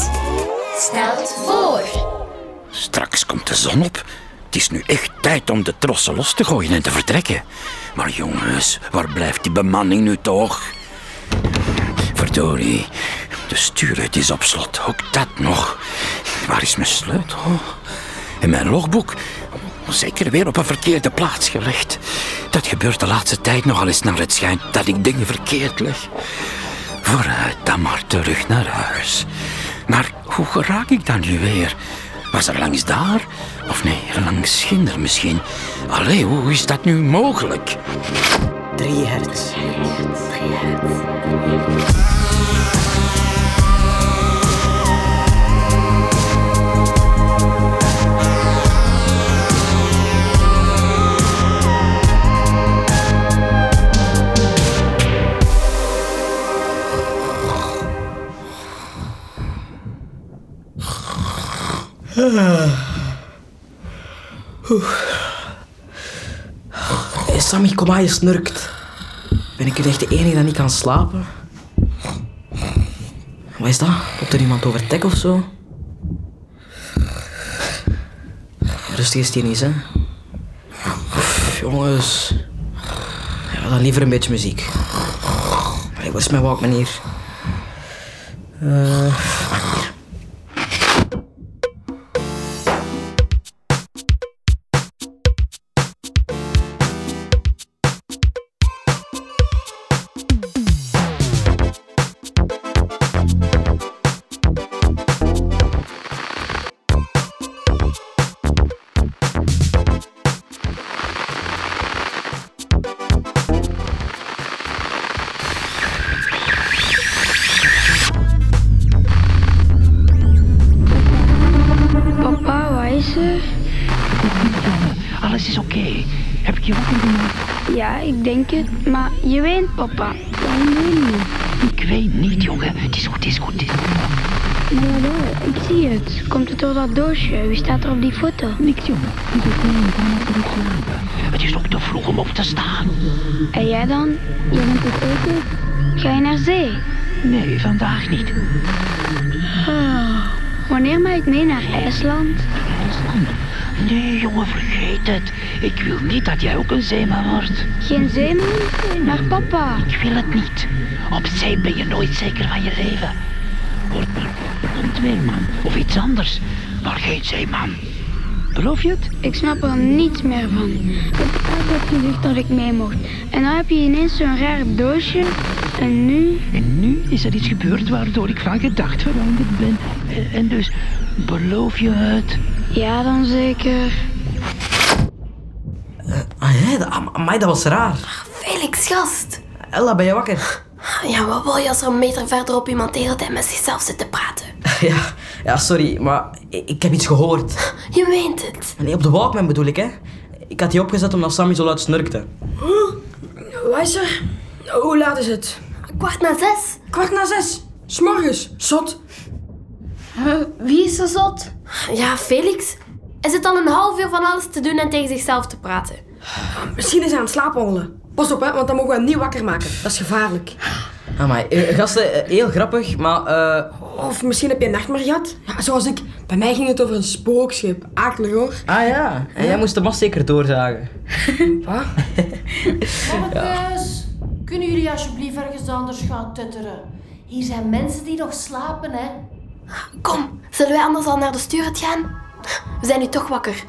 Licht stelt voor. Straks komt de zon op. Het is nu echt tijd om de trossen los te gooien en te vertrekken. Maar jongens, waar blijft die bemanning nu toch? Verdorie, de stuurhut is op slot. Ook dat nog. Waar is mijn sleutel? En mijn logboek? Zeker weer op een verkeerde plaats gelegd. Dat gebeurt de laatste tijd nogal eens naar het schijnt dat ik dingen verkeerd leg. Vooruit dan maar terug naar huis. Maar hoe geraak ik dan nu weer? Was er langs daar? Of nee, langs Schinder misschien. Allee, hoe is dat nu mogelijk? 3 hertz. Hey, Sammy, kom maar, je snurkt. Ben ik hier echt de enige die niet kan slapen? Wat is dat? Loopt er iemand over het dek of zo? Rustig is die niet, hè? Jongens. Ja, dan liever een beetje muziek. Wat is mijn Walkman hier? Eh, Alles is oké. Heb ik je wakker gemaakt? Ja, ik denk het. Maar je papa. Weet niet? Ik weet niet, jongen. Het is goed, het is goed. het is goed. Maar jawel, ik zie het. Komt het door dat doosje? Wie staat er op die foto? Niks, jongen. Terug slapen. Het is nog te vroeg om op te staan. En jij dan? Je bent eten? Ga je naar zee? Nee, vandaag niet. Ah, wanneer mag ik mee naar IJsland? IJsland? Nee, jongen, vergeet het. Ik wil niet dat jij ook een zeeman wordt. Geen zeeman? Maar papa. Ik wil het niet. Op zee ben je nooit zeker van je leven. Word maar weerman of iets anders, maar geen zeeman. Beloof je het? Ik snap er niets meer van. Ik heb gezegd dat ik mee mocht. En dan heb je ineens zo'n raar doosje. En nu? En nu is er iets gebeurd waardoor ik van gedacht veranderd ben. En- En dus, beloof je het? Ja, dan zeker. ah, hè, dat, amai, dat was raar. Felix, gast. Ella, ben je wakker? Ja, wat wil je als er een meter verderop iemand de hele tijd met zichzelf zit te praten? ja, ja, sorry, maar ik, ik heb iets gehoord. Je meent het. Nee, op de Walkman bedoel ik, hè. Ik had die opgezet omdat Sammy zo luid snurkte. Wat is er? Hoe laat is het? Kwart na zes. Kwart na zes. S'morgens. Zot. Wie is er zot? Ja, Felix. Hij zit al een half uur van alles te doen en tegen zichzelf te praten. Misschien is hij aan het slaapwandelen. Pas op, hè, want dan mogen we hem niet wakker maken. Dat is gevaarlijk. Amai, eh, gasten, eh, heel grappig, maar eh, Of misschien heb je een nachtmerrie gehad. Ja, zoals ik. Bij mij ging het over een spookschip. Akelig hoor. Ah ja, en jij moest de mast zeker doorzagen. Wat? Mannetjes, kunnen jullie alsjeblieft ergens anders gaan tutteren? Hier zijn mensen die nog slapen, hè? Kom, zullen wij anders al naar de stuurhut gaan? We zijn nu toch wakker.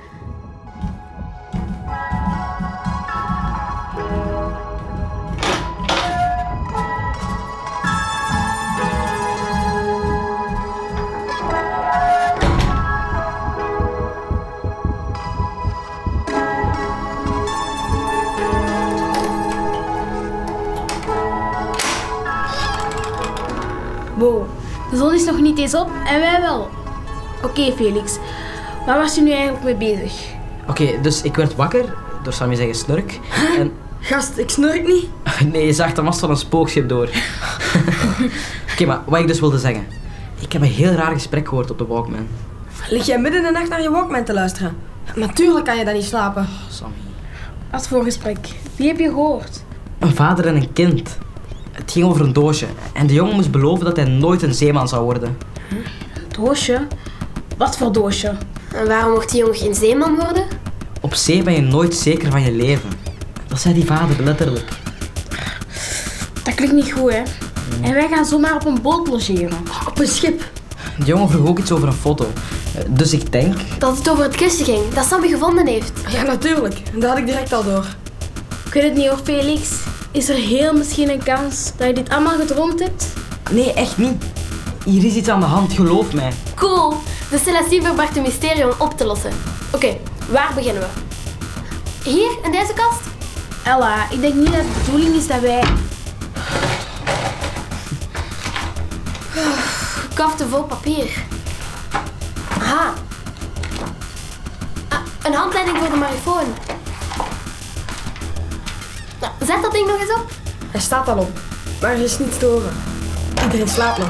Wow, de zon is nog niet eens op en wij wel. Oké Felix, waar was je nu eigenlijk mee bezig? Oké, dus ik werd wakker door Sammy zijn snurk. En Gast, ik snurk niet. nee, je zag de mast van een spookschip door. Oké, maar wat ik dus wilde zeggen. Ik heb een heel raar gesprek gehoord op de Walkman. Lig jij midden in de nacht naar je Walkman te luisteren? Natuurlijk kan je dan niet slapen. Sammy. Wat voor gesprek? Wie heb je gehoord? Een vader en een kind. Het ging over een doosje. En de jongen moest beloven dat hij nooit een zeeman zou worden. Doosje? Wat voor doosje? En waarom mocht die jongen geen zeeman worden? Op zee ben je nooit zeker van je leven. Dat zei die vader letterlijk. Dat klinkt niet goed, hè? En wij gaan zomaar op een boot logeren. Op een schip. De jongen vroeg ook iets over een foto. Dus ik denk... Dat het over het kusje ging, dat Sammy gevonden heeft. Ja, natuurlijk. Dat had ik direct al door. Ik weet het niet hoor, Felix. Is er heel misschien een kans dat je dit allemaal gedroomd hebt? Nee, echt niet. Hier is iets aan de hand, geloof mij. Cool. De Celestine verbracht een mysterie om op te lossen. Oké, waar beginnen we? Hier, in deze kast? Ella, ik denk niet dat het de bedoeling is dat wij... Kaften vol papier. Aha. Ah, een handleiding voor de marifoon. Nou, zet dat ding nog eens op. Hij staat al op. Maar er is niets te horen. Iedereen slaapt nog.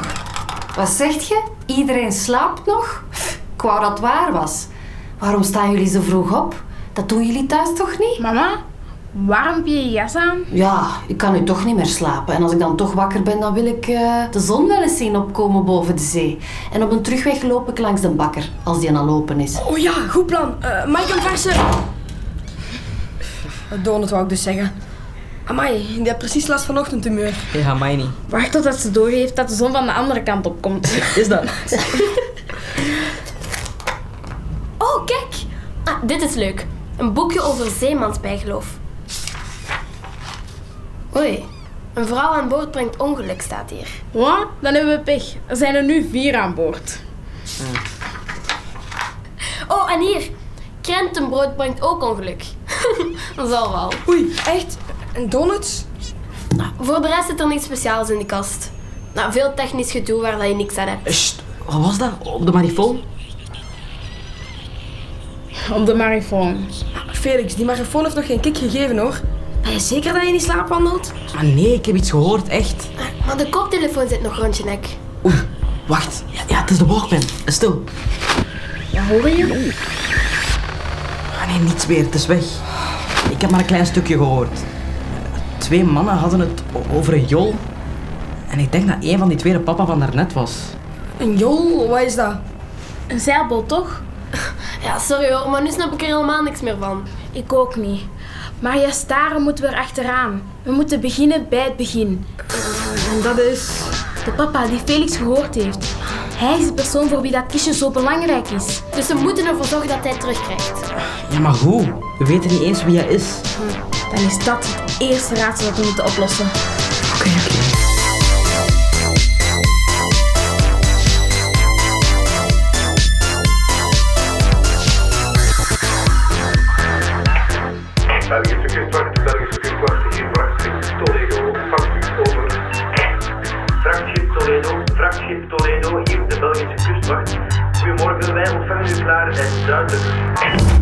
Wat zegt je? Iedereen slaapt nog? Ik wou dat het waar was. Waarom staan jullie zo vroeg op? Dat doen jullie thuis toch niet? Mama, waarom heb je je jas aan? Ja, ik kan nu toch niet meer slapen. En als ik dan toch wakker ben, dan wil ik eh, de zon wel eens zien opkomen boven de zee. En op een terugweg loop ik langs de bakker, als die aan het lopen is. Oh ja, goed plan. Eh Mike een verse... Donut wou ik dus zeggen. Amai, die heeft precies last van ochtendtumeur. Ja, mij niet. Wacht totdat ze doorgeeft dat de zon van de andere kant opkomt. Is dat? Oh, kijk. Ah, dit is leuk. Een boekje over zeemansbijgeloof. Oei. Een vrouw aan boord brengt ongeluk, staat hier. Wat? Dan hebben we pech. Er zijn er nu vier aan boord. Oh, en hier. Krentenbrood brengt ook ongeluk. dat zal wel. Oei, echt? En donuts? Voor de rest zit er niks speciaals in die kast. Nou, veel technisch gedoe waar dat je niks aan hebt. Sst, wat was dat? Op de marifoon? Op de marifoon. Felix, die marifoon heeft nog geen kick gegeven hoor. Ben je zeker dat je niet slaap wandelt? Maar nee, ik heb iets gehoord, echt. Maar de koptelefoon zit nog rond je nek. Oei, wacht. Ja, ja, het is de Walkman. Stil. Ja, hoor je? Ah, nee, niets meer. Het is weg. Ik heb maar een klein stukje gehoord. Twee mannen hadden het over een jol. En ik denk dat een van die twee de papa van daarnet was. Een jol, wat is dat? Een zeilboot, toch? Ja, sorry hoor, maar nu snap ik er helemaal niks meer van. Ik ook niet. Maar juist daarom moeten we er achteraan. We moeten beginnen bij het begin. En dat is... De papa die Felix gehoord heeft. Hij is de persoon voor wie dat kistje zo belangrijk is. Dus we moeten ervoor zorgen dat hij het terugkrijgt. Ja, maar hoe? We weten niet eens wie hij is. Dan is dat het eerste raadsel dat we moeten oplossen. Oké, oké. Belgische kustwacht, Belgische kustwacht, hier vrachtschip Toledo, ontvangt u over. Vrachtschip Toledo, vrachtschip Toledo, hier de Belgische kustwacht. Goedemorgen, wij ontvangen u klaar en duidelijk.